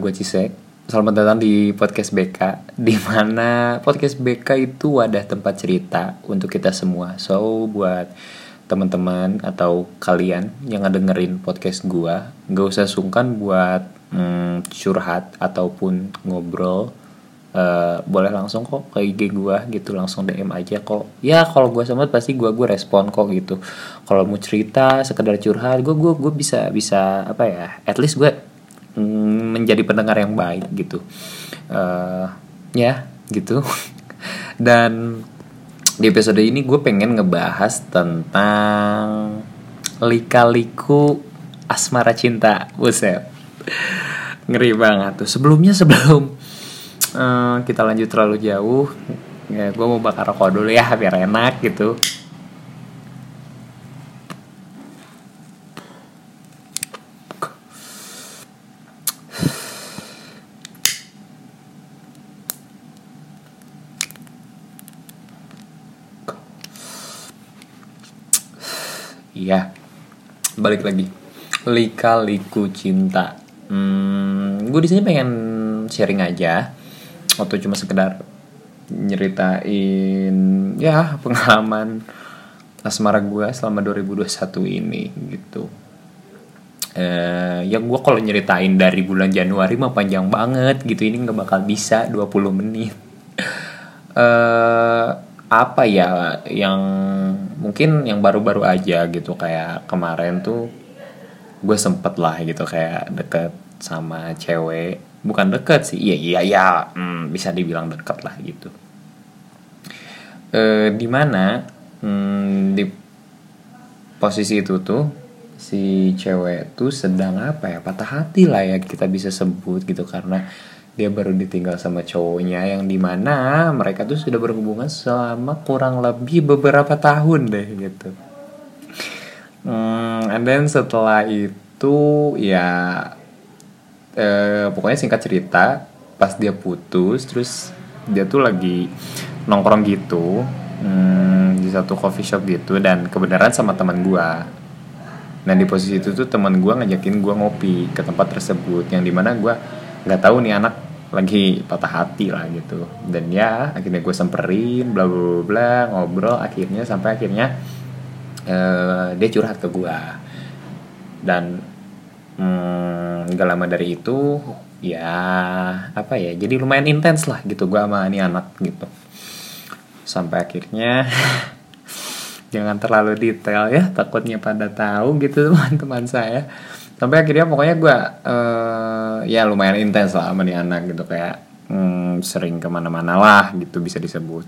gue Cisek. Selamat datang di podcast BK, di mana podcast BK itu wadah tempat cerita untuk kita semua. So buat teman-teman atau kalian yang ngedengerin podcast gue, gak usah sungkan buat hmm, curhat ataupun ngobrol. Uh, boleh langsung kok ke IG gue gitu langsung DM aja kok ya kalau gue sempat pasti gue gue respon kok gitu kalau mau cerita sekedar curhat gue gue gue bisa bisa apa ya at least gue menjadi pendengar yang baik gitu. Uh, ya gitu. Dan di episode ini gue pengen ngebahas tentang lika-liku asmara cinta. Buset. Ngeri banget tuh. Sebelumnya sebelum uh, kita lanjut terlalu jauh ya gue mau bakar rokok dulu ya biar enak gitu Iya, balik lagi. Lika-liku cinta. Hmm, gue di sini pengen sharing aja. Atau cuma sekedar nyeritain ya pengalaman asmara gue selama 2021 ini gitu. Eh, yang gue kalau nyeritain dari bulan Januari mah panjang banget gitu. Ini nggak bakal bisa 20 menit. Eh, apa ya yang mungkin yang baru-baru aja gitu kayak kemarin tuh gue sempet lah gitu kayak deket sama cewek. Bukan deket sih iya iya ya hmm, bisa dibilang deket lah gitu. E, di mana hmm, di posisi itu tuh si cewek tuh sedang apa ya patah hati lah ya kita bisa sebut gitu. Karena dia baru ditinggal sama cowoknya yang di mana mereka tuh sudah berhubungan selama kurang lebih beberapa tahun deh gitu. Hmm, and then setelah itu ya eh, pokoknya singkat cerita pas dia putus terus dia tuh lagi nongkrong gitu hmm, di satu coffee shop gitu dan kebenaran sama teman gua. Nah di posisi itu tuh teman gua ngajakin gua ngopi ke tempat tersebut yang di mana gua nggak tahu nih anak lagi patah hati lah gitu. Dan ya akhirnya gue semperin bla bla bla ngobrol. Akhirnya sampai akhirnya uh, dia curhat ke gue dan hmm, lama dari itu ya apa ya jadi lumayan intens lah gitu gue sama ini anak gitu. Sampai akhirnya jangan terlalu detail ya takutnya pada tahu gitu teman-teman saya sampai akhirnya pokoknya gue uh, ya lumayan intens lah sama nih anak gitu kayak hmm, sering ke mana-mana lah gitu bisa disebut.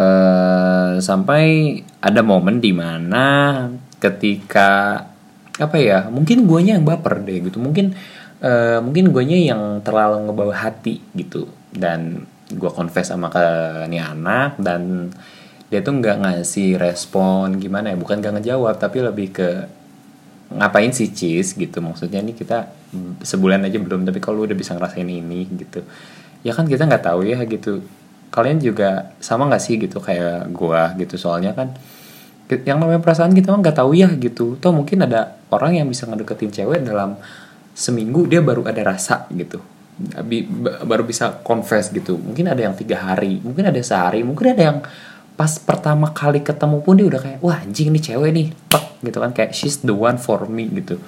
Uh, sampai ada momen di mana ketika apa ya mungkin guanya yang baper deh gitu. Mungkin uh, mungkin guanya yang terlalu ngebawa hati gitu. Dan gue confess sama ke nih anak dan dia tuh nggak ngasih respon gimana ya bukan gak ngejawab tapi lebih ke ngapain sih cheese gitu. Maksudnya ini kita sebulan aja belum tapi kalau udah bisa ngerasain ini gitu. Ya kan kita nggak tahu ya gitu. Kalian juga sama nggak sih gitu? Kayak gua gitu. Soalnya kan yang namanya perasaan kita mah nggak tahu ya gitu. Toh mungkin ada orang yang bisa ngedeketin cewek dalam seminggu dia baru ada rasa gitu. Baru bisa confess gitu. Mungkin ada yang tiga hari mungkin ada sehari mungkin ada yang pas pertama kali ketemu pun dia udah kayak wah anjing nih cewek nih. Pak gitu kan kayak she's the one for me gitu.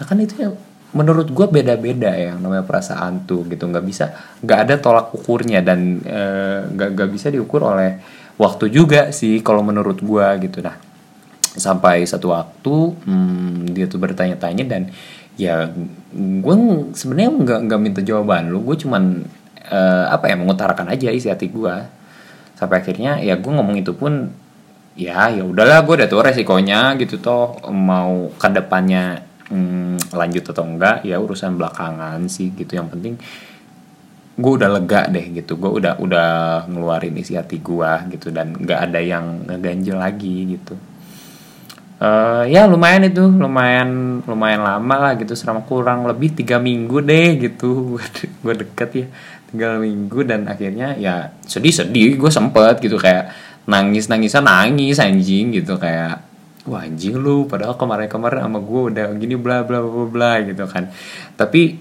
Nah kan itu yang menurut gue beda-beda ya namanya perasaan tuh gitu. Nggak bisa nggak ada tolak ukurnya dan eh, nggak e, nggak bisa diukur oleh waktu juga sih kalau menurut gue gitu. Nah sampai satu waktu hmm, dia tuh bertanya-tanya dan ya gue sebenarnya nggak nggak minta jawaban lu. Gue cuman uh, apa ya mengutarakan aja isi hati gue sampai akhirnya ya gue ngomong itu pun ya ya udahlah gue udah tahu resikonya gitu toh mau ke depannya hmm, lanjut atau enggak ya urusan belakangan sih gitu. Yang penting gue udah lega deh gitu. Gue udah udah ngeluarin isi hati gue gitu dan nggak ada yang ngeganjel lagi gitu. Uh, ya lumayan itu lumayan lumayan lama lah gitu. Selama kurang lebih tiga minggu deh gitu. Gue deket ya minggu dan akhirnya ya sedih sedih gue sempet gitu kayak nangis nangisan nangis anjing gitu kayak wah anjing lu padahal kemarin kemarin sama gue udah gini bla bla bla bla gitu kan. Tapi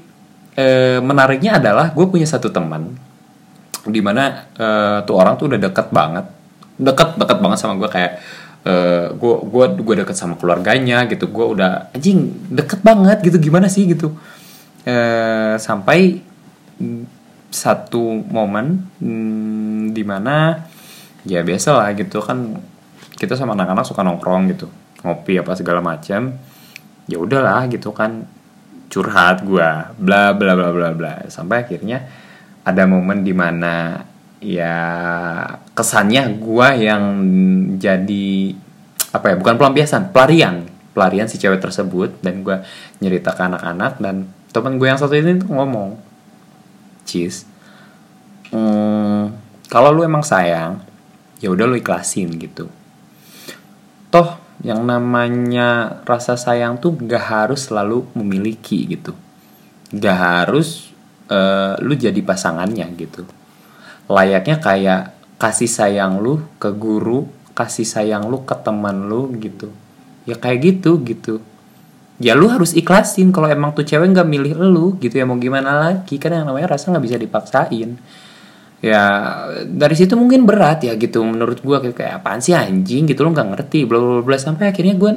eh, menariknya adalah gue punya satu teman di mana eh, tuh orang tuh udah deket banget deket deket banget sama gue kayak eh, gue gue gue deket sama keluarganya gitu gue udah anjing deket banget gitu gimana sih? gitu. Eh, sampai satu momen hmm, di mana ya biasa lah gitu kan kita sama anak-anak suka nongkrong gitu ngopi apa segala macam ya udahlah gitu kan curhat gue bla bla bla bla bla. Sampai akhirnya ada momen di mana ya kesannya gue yang jadi apa ya bukan pelampiasan pelarian. Pelarian si cewek tersebut dan gue nyerita anak-anak dan teman gue yang satu ini tuh ngomong cheese. Hmm, kalau lu emang sayang ya udah lu ikhlasin gitu. Toh yang namanya rasa sayang tuh gak harus selalu memiliki gitu. Gak harus uh, lu jadi pasangannya gitu. Layaknya kayak kasih sayang lu ke guru kasih sayang lu ke teman lu gitu. Ya kayak gitu gitu ya lu harus ikhlasin kalau emang tuh cewek nggak milih lu gitu ya mau gimana lagi? Kan yang namanya rasa nggak bisa dipaksain. Ya dari situ mungkin berat ya gitu menurut gue kayak, apaan sih anjing? Gitu lo nggak ngerti bla bla bla sampai akhirnya gue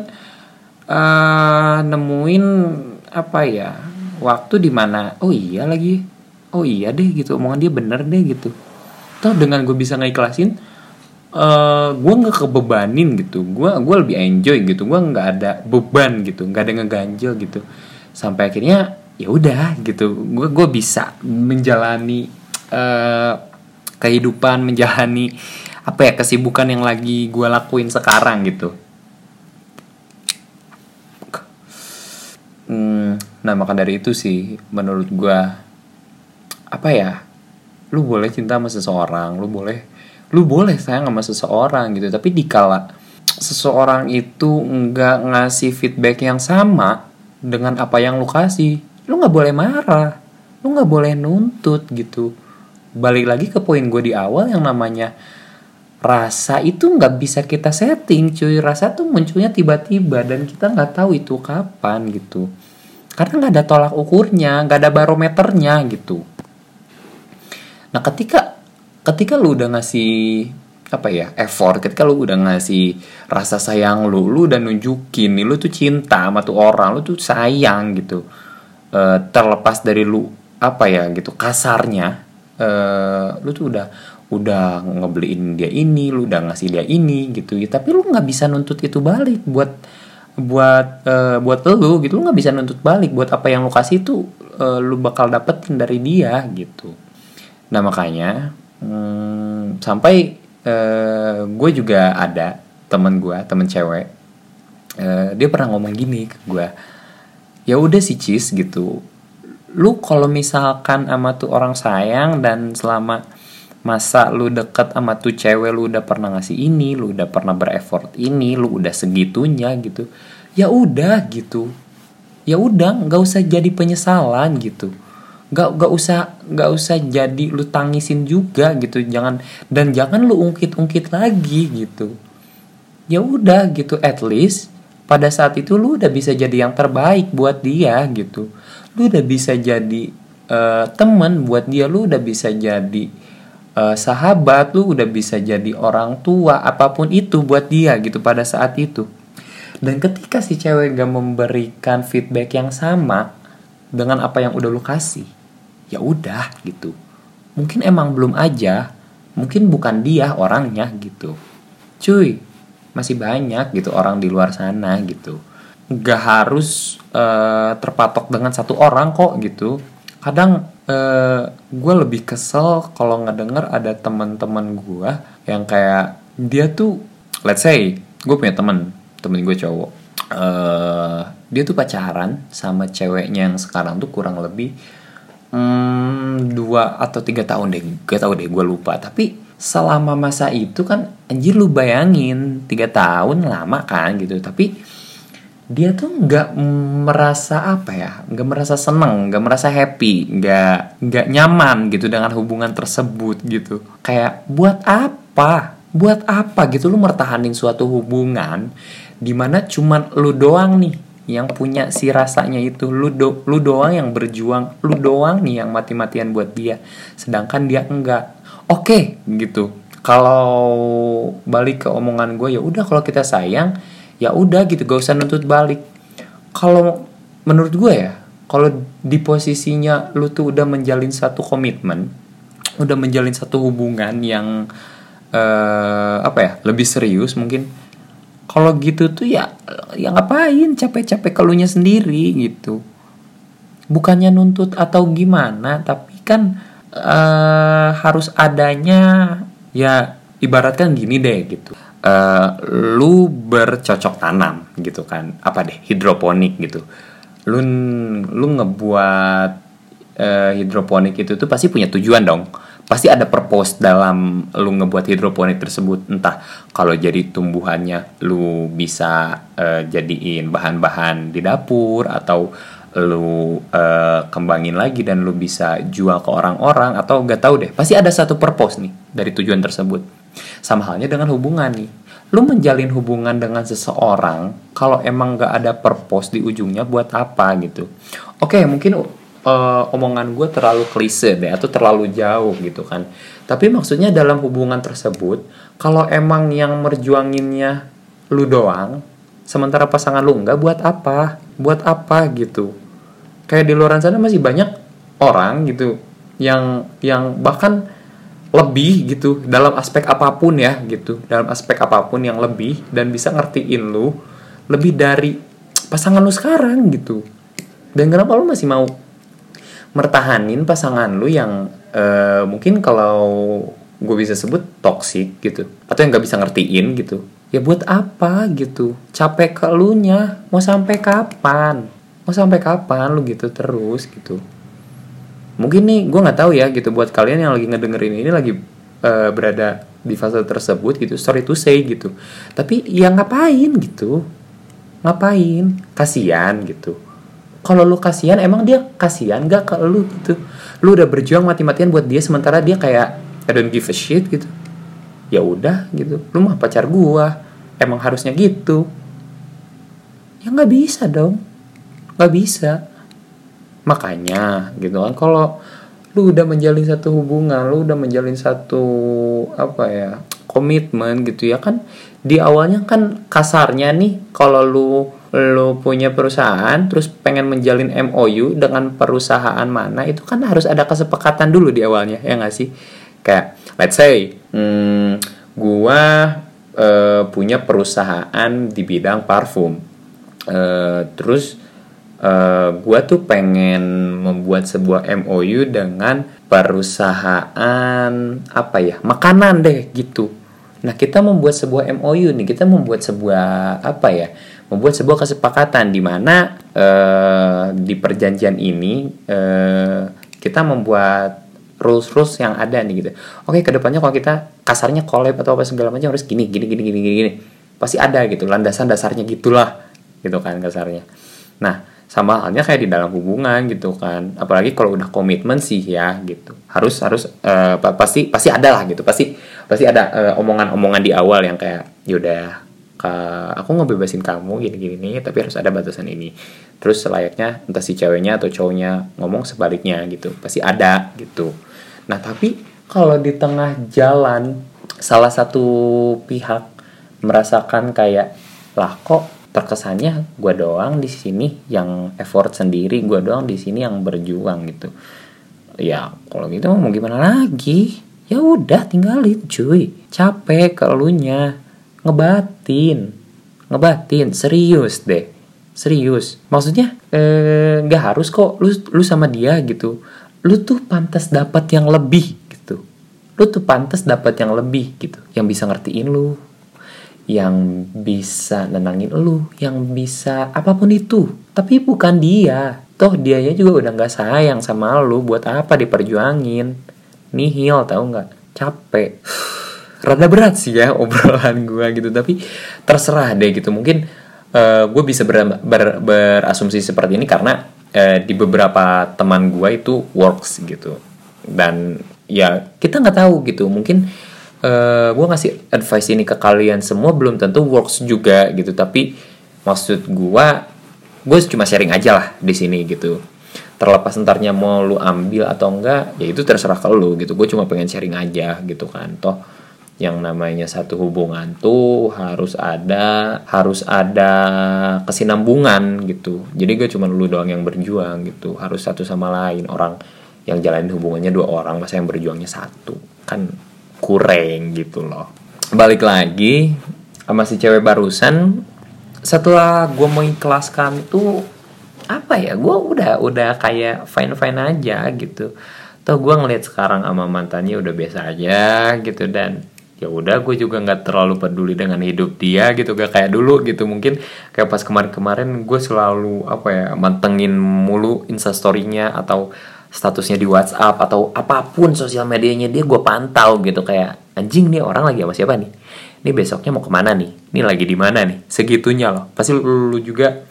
uh, nemuin apa ya waktu di mana oh iya lagi oh iya deh gitu. Omongan dia bener deh gitu. Toh dengan gue bisa ngikhlasin eh, gue nggak kebebanin gitu. Gue gue lebih enjoy gitu. Gue nggak ada beban gitu. Nggak ada ngeganjel gitu. Sampai akhirnya ya udah gitu. Gue gue bisa menjalani uh, kehidupan menjalani apa ya kesibukan yang lagi gue lakuin sekarang gitu. Hmm, nah maka dari itu sih menurut gue apa ya lu boleh cinta sama seseorang lu boleh lu boleh sayang sama seseorang gitu. Tapi dikala seseorang itu nggak ngasih feedback yang sama dengan apa yang lu kasih lu nggak boleh marah. Lu nggak boleh nuntut gitu. Balik lagi ke poin gue di awal yang namanya rasa itu nggak bisa kita setting cuy. Rasa tuh munculnya tiba-tiba dan kita nggak tahu itu kapan gitu. Karena nggak ada tolak ukurnya nggak ada barometernya gitu. Nah ketika ketika lu udah ngasih apa ya effort ketika lu udah ngasih rasa sayang lu lu udah nunjukin nih lu tuh cinta sama tuh orang lu tuh sayang gitu e, terlepas dari lu apa ya gitu kasarnya e, lu tuh udah udah ngebeliin dia ini lu udah ngasih dia ini gitu ya tapi lu nggak bisa nuntut itu balik buat buat e, buat lu gitu lu nggak bisa nuntut balik buat apa yang lu kasih itu e, lu bakal dapetin dari dia gitu. Nah makanya hmm, sampai uh, gue juga ada temen gue, temen cewek, uh, dia pernah ngomong gini ke gue, ya udah sih cis gitu, lu kalau misalkan sama tuh orang sayang dan selama masa lu deket sama tuh cewek lu udah pernah ngasih ini, lu udah pernah berefort ini, lu udah segitunya gitu, ya udah gitu, ya udah nggak usah jadi penyesalan gitu nggak nggak usah nggak usah jadi lu tangisin juga gitu. Jangan dan jangan lu ungkit-ungkit lagi gitu. Ya udah gitu at least pada saat itu lu udah bisa jadi yang terbaik buat dia gitu. Lu udah bisa jadi uh, teman buat dia. Lu udah bisa jadi uh, sahabat. Lu udah bisa jadi orang tua apa pun itu buat dia gitu pada saat itu. Dan ketika si cewek gak memberikan feedback yang sama dengan apa yang udah lu kasih ya udah gitu. Mungkin emang belum aja. Mungkin bukan dia orangnya gitu. Cuy masih banyak gitu orang di luar sana gitu. Gak harus uh, terpatok dengan satu orang kok gitu. Kadang uh, eh, gue lebih kesel kalau ngedenger ada teman-teman gue yang kayak dia tuh let's say gue punya temen temen gue cowok. Uh, dia tuh pacaran sama ceweknya yang sekarang tuh kurang lebih hmm, dua atau tiga tahun deh. Gak tau deh gue lupa. Tapi selama masa itu kan anjir lu bayangin tiga tahun lama kan gitu. Tapi dia tuh nggak merasa apa ya nggak merasa seneng nggak merasa happy nggak nggak nyaman gitu dengan hubungan tersebut gitu. Kayak buat apa? Buat apa? Gitu lu mertahanin suatu hubungan di mana cuman lu doang nih yang punya si rasanya itu lu do, lu doang yang berjuang lu doang nih yang mati-matian buat dia sedangkan dia enggak. Oke okay, gitu. Kalau balik ke omongan gue ya udah kalau kita sayang ya udah gitu gak usah nuntut balik. Kalau menurut gue ya kalau di posisinya lu tuh udah menjalin satu komitmen udah menjalin satu hubungan yang uh, apa ya lebih serius mungkin kalau gitu tuh ya ya ngapain capek-capek keluhnya sendiri gitu. Bukannya nuntut atau gimana tapi kan uh, harus adanya ya ibaratkan gini deh gitu. Uh, lu bercocok tanam gitu kan apa deh hidroponik gitu. Lu lu ngebuat uh, hidroponik itu tuh pasti punya tujuan dong pasti ada purpose dalam lu ngebuat hidroponik tersebut. Entah kalau jadi tumbuhannya lu bisa uh, jadiin bahan-bahan di dapur atau lu uh, kembangin lagi dan lu bisa jual ke orang-orang atau gak tahu deh. Pasti ada satu purpose nih dari tujuan tersebut. Sama halnya dengan hubungan nih. Lu menjalin hubungan dengan seseorang kalau emang gak ada purpose di ujungnya buat apa gitu. Oke mungkin uh, omongan gue terlalu klise deh atau terlalu jauh gitu kan. Tapi maksudnya dalam hubungan tersebut kalau emang yang merjuanginnya lu doang sementara pasangan lu enggak buat apa? Buat apa gitu? Kayak di luar sana masih banyak orang gitu yang yang bahkan lebih gitu dalam aspek apa pun ya gitu. Dalam aspek apa pun yang lebih dan bisa ngertiin lu lebih dari pasangan lu sekarang gitu. Dan kenapa lu masih mau mertahanin pasangan lu yang uh, mungkin kalau gue bisa sebut toxic gitu atau yang nggak bisa ngertiin gitu ya buat apa gitu? Capek ke lu nya mau sampai kapan? Mau sampai kapan lu gitu terus gitu? Mungkin nih gue nggak tahu ya gitu buat kalian yang lagi ngedengerin ini lagi uh, berada di fase tersebut gitu sorry to say gitu. Tapi ya ngapain gitu? Ngapain? Kasihan gitu kalau lu kasihan emang dia kasihan gak ke lu gitu? Lu udah berjuang mati-matian buat dia sementara dia kayak I don't give a shit gitu. Ya udah gitu. Lu mah pacar gua. Emang harusnya gitu. Ya nggak bisa dong. Nggak bisa. Makanya gitu kan kalau lu udah menjalin satu hubungan lu udah menjalin satu apa ya komitmen gitu ya kan di awalnya kan kasarnya nih kalau lu lo punya perusahaan terus pengen menjalin MOU dengan perusahaan mana itu kan harus ada kesepakatan dulu di awalnya ya nggak sih? Kayak let's say hmm, gua uh, punya perusahaan di bidang parfum. Uh, terus uh, gua tuh pengen membuat sebuah MOU dengan perusahaan apa ya makanan deh gitu. Nah kita membuat sebuah MOU nih kita membuat sebuah apa ya membuat sebuah kesepakatan di mana uh, di perjanjian ini uh, kita membuat rules-rules yang ada nih gitu. Oke, ke depannya kalau kita kasarnya collab atau apa segala macam harus gini, gini, gini, gini, gini, pasti ada gitu landasan dasarnya gitulah, gitu kan kasarnya. Nah, sama halnya kayak di dalam hubungan gitu kan. Apalagi kalau udah komitmen sih ya gitu. Harus harus uh, pasti pasti ada lah gitu. Pasti pasti ada omongan-omongan uh, di awal yang kayak yaudah aku ngebebasin kamu gini-gini nih tapi harus ada batasan ini. Terus selayaknya entah si ceweknya atau cowoknya ngomong sebaliknya gitu. Pasti ada gitu. Nah tapi kalau di tengah jalan salah satu pihak merasakan kayak lah kok terkesannya gue doang di sini yang effort sendiri gue doang di sini yang berjuang gitu. Ya kalau gitu mau gimana lagi? Ya udah tinggalin cuy. Capek kelunya ngebatin. Ngebatin. Serius deh. Serius. Maksudnya eh, nggak eh, harus kok lu lu sama dia gitu. Lu tuh pantas dapat yang lebih gitu. Lu tuh pantas dapat yang lebih gitu. Yang bisa ngertiin lu. Yang bisa nenangin lu. Yang bisa apa pun itu. Tapi bukan dia. Toh dianya juga udah nggak sayang sama lu. Buat apa diperjuangin? Nihil tau nggak? Capek rada berat sih ya obrolan gue gitu tapi terserah deh gitu. Mungkin uh, gue bisa ber, ber, berasumsi seperti ini karena uh, di beberapa teman gue itu works gitu. Dan ya kita nggak tahu gitu. Mungkin uh, gue ngasih advice ini ke kalian semua belum tentu works juga gitu. Tapi maksud gue gue cuma sharing aja lah di sini gitu. Terlepas entarnya mau lu ambil atau enggak ya itu terserah ke lu gitu. Gue cuma pengen sharing aja gitu kan. Toh yang namanya satu hubungan tuh harus ada harus ada kesinambungan gitu. Jadi gue cuma lu doang yang berjuang gitu. Harus satu sama lain. Orang yang jalanin hubungannya dua orang masa yang berjuangnya satu? Kan kurang gitu loh. Balik lagi sama si cewek barusan setelah gue mengikhlaskan tuh apa ya gue udah udah kayak fine fine aja gitu. Tuh gue ngeliat sekarang sama mantannya udah biasa aja gitu dan ya udah gue juga nggak terlalu peduli dengan hidup dia gitu gak kayak dulu gitu. Mungkin kayak pas kemarin-kemarin gue selalu apa ya mantengin mulu instastorynya atau statusnya di WhatsApp atau apa pun sosial medianya dia gue pantau gitu. Kayak anjing nih orang lagi sama siapa nih? Ini besoknya mau ke mana nih? Ini lagi di mana nih? Segitunya loh. Pasti lu, lu juga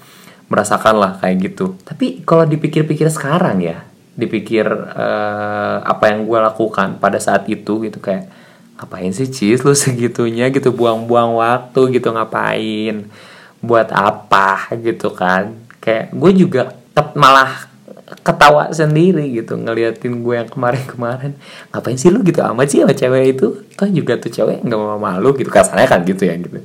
merasakan lah kayak gitu. Tapi kalau dipikir-pikir sekarang ya dipikir uh, apa yang gue lakukan pada saat itu gitu kayak ngapain sih cis? Lu segitunya gitu buang-buang waktu gitu ngapain? Buat apa? Gitu kan. Kayak gue juga malah ketawa sendiri gitu ngeliatin gue yang kemarin-kemarin. Ngapain sih lu gitu amat sih sama cewek itu? Kan juga tuh cewek nggak mau malu gitu kasarnya kan gitu ya gitu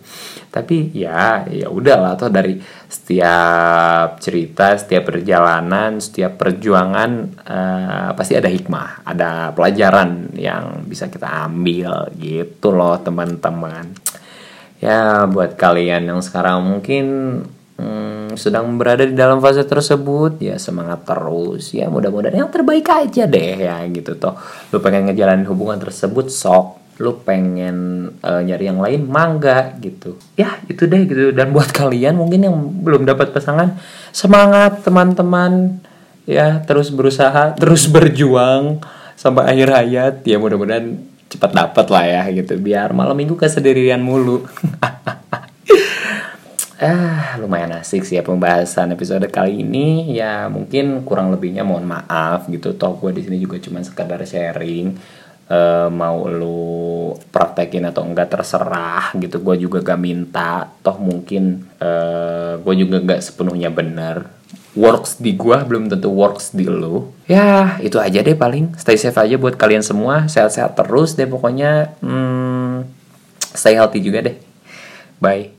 tapi ya ya udah lah tuh dari setiap cerita setiap perjalanan setiap perjuangan uh, pasti ada hikmah ada pelajaran yang bisa kita ambil gitu loh teman-teman. Ya buat kalian yang sekarang mungkin hmm, sedang berada di dalam fase tersebut ya semangat terus. Ya mudah-mudahan yang terbaik aja deh ya gitu toh. Lu pengen ngejalanin hubungan tersebut sok lu pengen uh, nyari yang lain mangga gitu. Ya itu deh gitu. Dan buat kalian mungkin yang belum dapat pasangan semangat teman-teman. Ya terus berusaha terus berjuang sampai akhir hayat. Ya mudah-mudahan cepat dapat lah ya gitu. Biar malam minggu kesendirian mulu. Ah lumayan asik sih ya pembahasan episode kali ini. Ya mungkin kurang lebihnya mohon maaf gitu. Toh gue di sini juga cuma sekedar sharing uh, mau lu praktekin atau enggak terserah gitu. Gue juga gak minta. Toh mungkin uh, eh, gue juga gak sepenuhnya bener. Works di gue belum tentu works di lu. Ya itu aja deh paling. Stay safe aja buat kalian semua. Sehat-sehat terus deh pokoknya. Hmm, stay healthy juga deh. Bye